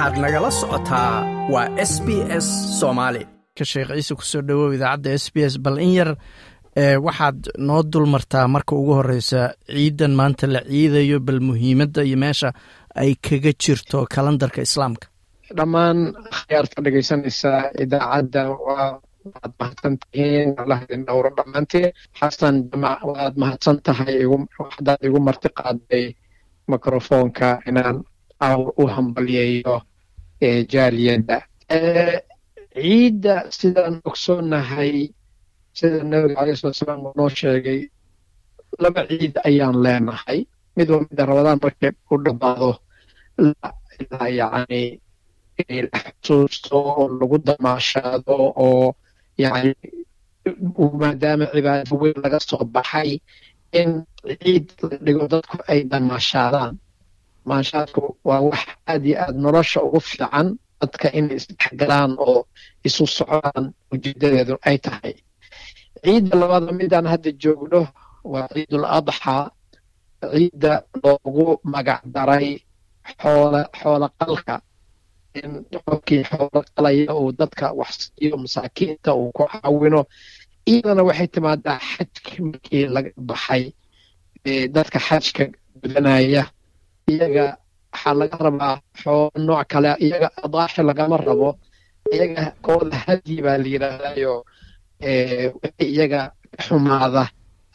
waxaad nagala socotaa waa s b s soomaali sheekh ciise ku soo dhawow idaacadda s b s bal in yar waxaad noo dulmartaa marka ugu horeysa ciidan maanta la ciidayo bal muhiimadda iyo meesha ay kaga jirto kalandarka islaamka. Dhammaan akhyaarta dhegeysanaysa idaacadda waa waad mahadsan tihiin allah idin dhowro dhammaanteen xasan jamac waad mahadsan tahay waxdaad igu marti qaaday mikrofoonka inaan u hambalyeeyo jaaliyadda ciidda sidaan ogsoonahay sida nabiga caleyhi salatu salaam uu noo sheegay laba ciid ayaan leenahay. Mid waa midda rabadaan markay u dhammaado ilaa yacni la xusuusto oo lagu damaashaado oo yacni maadaama cibaado weyn laga soo baxay in ciid la dhigo dadku ay damaashaadaan damaashaadku waa wax aad iyo aad nolosha ugu fiican. Dadka inay isdhexgalaan oo isu socdaan ujeedadeedu ay tahay. Ciidda labaada midaan hadda joogno waa ciidul adxaa ciidda loogu magac daray xoola xoola qalka. In qofkii xoola qalaya uu dadka wax siiyo masaakiinta uu ku caawino iyadana waxay timaadaa xajki markii laga baxay. Dadka xajka gudanaya iyaga waxaa laga rabaa xoolo nooc kale iyaga adaaxi lagama rabo iyaga kooda hadyi baa la yidhaahdayo iyaga ka xumaada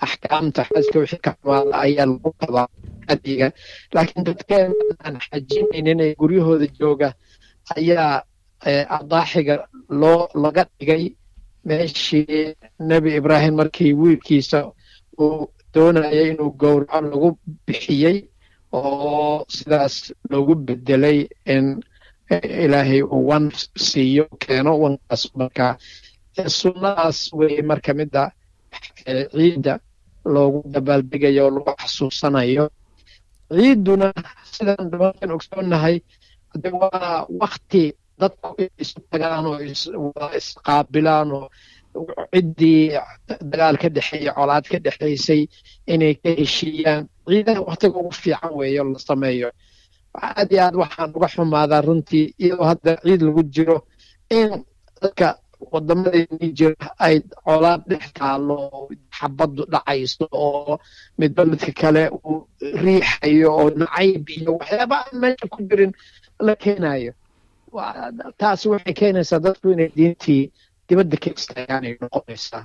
axkaamta xajka wixii ka xumaada ayaa lagu qabaa hadyiga laakiin dadkeen aan xajinaynin ee guryahooda jooga ayaa adaaxiga loo laga dhigay meeshii nebi ibraahim markii wiilkiisa uu doonayay inuu gowraco lagu bixiyey oo sidaas loogu bedelay in ilaahay uu wan siiyo keeno wankaas. Marka sunnadaas wey marka midda ciidda loogu dabaaldegayo oo lagu xasuusanayo. Ciidduna sidaan dhamaan ogsoonahay de waa wakti dadku isu tagaan oo wada isqaabilaan oo ciddii dagaal ka dhexeeyey colaad ka dhexaysay inay ka heshiiyaan. Ciidaha waktiga ugu fiican weeyo la sameeyo. Aad iyo aad waxaan uga xumaadaa runtii iyadoo hadda ciid lagu jiro in dadka wadamadeennii jira ay colaad dhex taalo xabaddu dhacayso oo midba midka kale uu riixayo oo nacayb iyo waxyaaba aan meesha ku jirin la keenayo. Taasi waxay keenaysaa dadku inay diintii dibadda ka istaagaan ay noqonaysaa.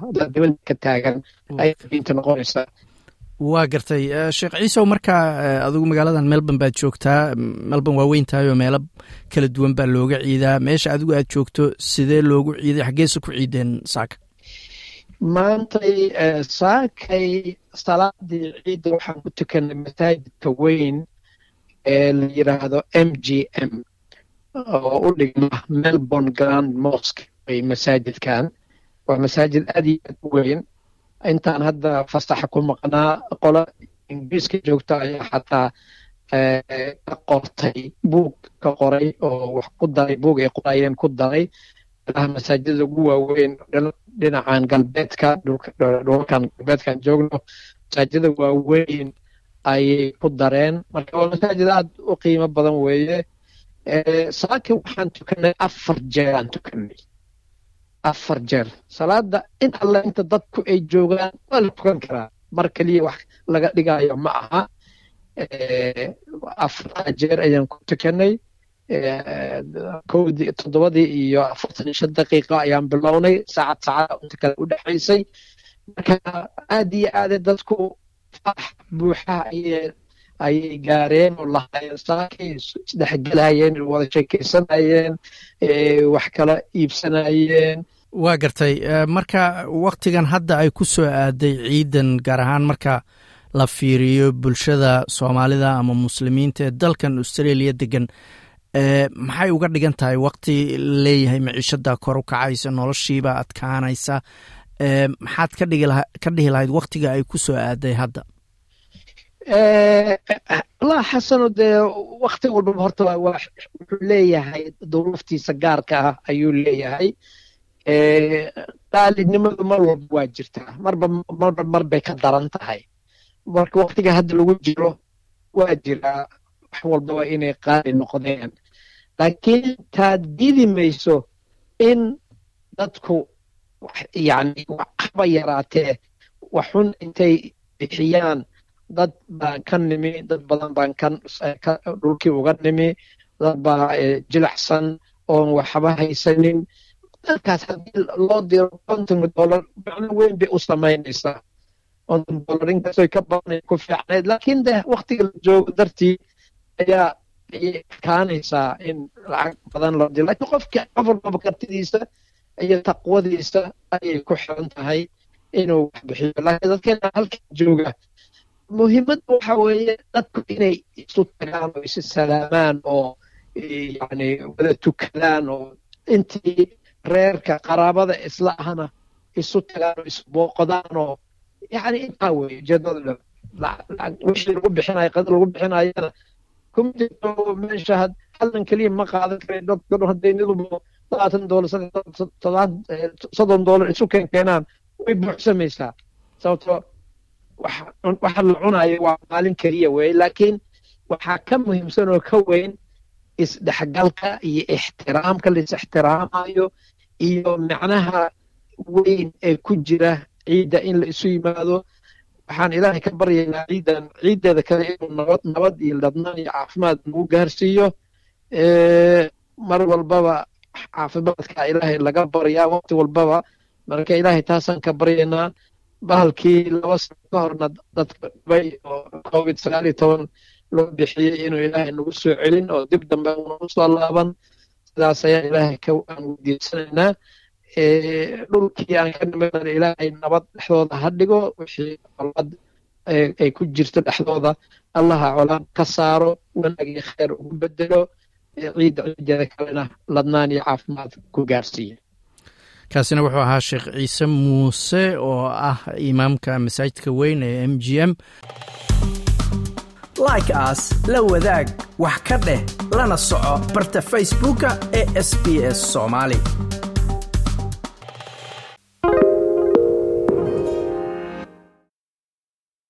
Ka taagan ay diinta noqonaysaa. Waa gartay sheekh ciisow markaa adigu magaaladan melbourne baad joogtaa melbourne waa weyn tahay oo meelo kala duwan baa looga ciidaa. Meesha adigu aad joogto sidee loogu ciiday? Xaggeese ku ciideen saaka. Maantay saakay salaadii ciidda waxaan ku tukanay masaajidka weyn ee la yidhaahdo m g m oo u dhigma melbourne grand mosque way masaajidkan waa masaajid aad iyo aad u weyn intaan hadda fasaxa ku maqnaa qola ingiriiska joogta ayaa xataa ka qortay buug ka qoray oo wax ku daray buug ay qorayeen ku daray ilaha masaajidda ugu waaweyn dhinacan galbeedka dhulkan galbeedkan joogno masaajida waaweyn ayay ku dareen marka waa masaajid aad u qiimo badan weeye saaki waxaan tukanay afar jeer aan tukanay afar jeer. Salaada in alle inta dadku ay joogaan waa la tukan karaa. Mar keliya wax laga dhigayo ma aha. Afartaa jeer ayaan ku tukanay. Kowdii toddobadii iyo afartan iyo shan daqiiqa ayaan bilownay. Saacad saacada inta kale u dhexaysay marka aad iyo aade dadku farax buuxa ayay ayay gaareen oo lahaayeen saakay isdhexgelayeen wada sheekeysanayeen wax kala iibsanayeen. Waa gartay. Marka waktigan hadda ay ku soo aaday ciidan gaar ahaan marka la fiiriyo bulshada soomaalida ama muslimiinta ee dalkan australia degan maxay uga dhigan tahay wakti leeyahay maciishada kor u kacaysa noloshiiba adkaanaysa? Maxaad ka dhihi lahayd waktiga ay ku soo aaday hadda allah xasano dee wakti walbaba horta wuxuu leeyahay duruuftiisa gaarka ah ayuu leeyahay. Qaalinimadu mar walba waa jirtaa marba marba mar bay ka daran tahay. Marka waktiga hadda lagu jiro waa jiraa wax walbaba inay qaali noqdeen. Laakiin taad diidi mayso in dadku yani haba yaraatee waxxun intay bixiyaan dad baan ka nimi dad badan baan kan dhulkii uga nimi dad baa jilacsan oon waxba haysanin. Dadkaas haddii loo diro konton dollar macno weyn bay u samaynaysaa. Konton dollar inkastoy ka badan ku fiicnayd laakiin de waktiga la joogo dartii ayaa kaanaysaa in lacag badan loo diro. Lakiin qofka qof walbaba kartidiisa iyo taqwadiisa ayay ku xiran tahay inuu wax bixiyo. Dadkeena halkan jooga muhiimadda waxa weeye dadku inay isu tagaan oo isu salaamaan oo yani wada tukadaan oo intii reerka qaraabada isla ahna isu tagaan oo isbooqdaan oo yani intaa weye ujeedada wixii lagu bixinayo qada lagu bixinayana kuma jirto meesha haldan keliya ma qaadan kara dadka dhan hadday niduba labaatan doolar soddon doolar isu keen keenaan way buuxsamaysaa sababtoo waxa la cunayo waa maalin keliya weye laakiin waxaa ka muhiimsan oo ka weyn isdhexgalka iyo ixtiraamka la is ixtiraamayo iyo macnaha weyn ee ku jira ciidda in la isu yimaado. Waxaan ilaahay ka baryaynaa ciiddan ciiddeeda kale inuu nabad nabad iyo ladnaan iyo caafimaad nagu gaarsiiyo. Mar walbaba caafimaadka ilaahay laga baryaa waqti walbaba marka ilaahay taasaan ka baryaynaa bahalkii laba sano ka horna dadka dhibay oo covid sagaal iyo toban loo bixiyey inuu ilaahay nagu soo celin oo dib dambe nagu soo laaban sidaas ayaan ilaahay aan weydiisanaynaa dhulkii aan ka nimanana ilaahay nabad dhexdooda ha dhigo wixii colad ay ku jirto dhexdooda allaha colaad ka saaro wanaag iyo khayr ugu bedelo ciidda ciideeda kalena ladnaan iyo caafimaad ku gaarsiiya kaasina wuxuu ahaa sheekh ciise muuse oo ah imaamka masaajidka weyn ee m g m. Like aas la wadaag wax ka dheh lana soco barta facebooka ee sb s soomaali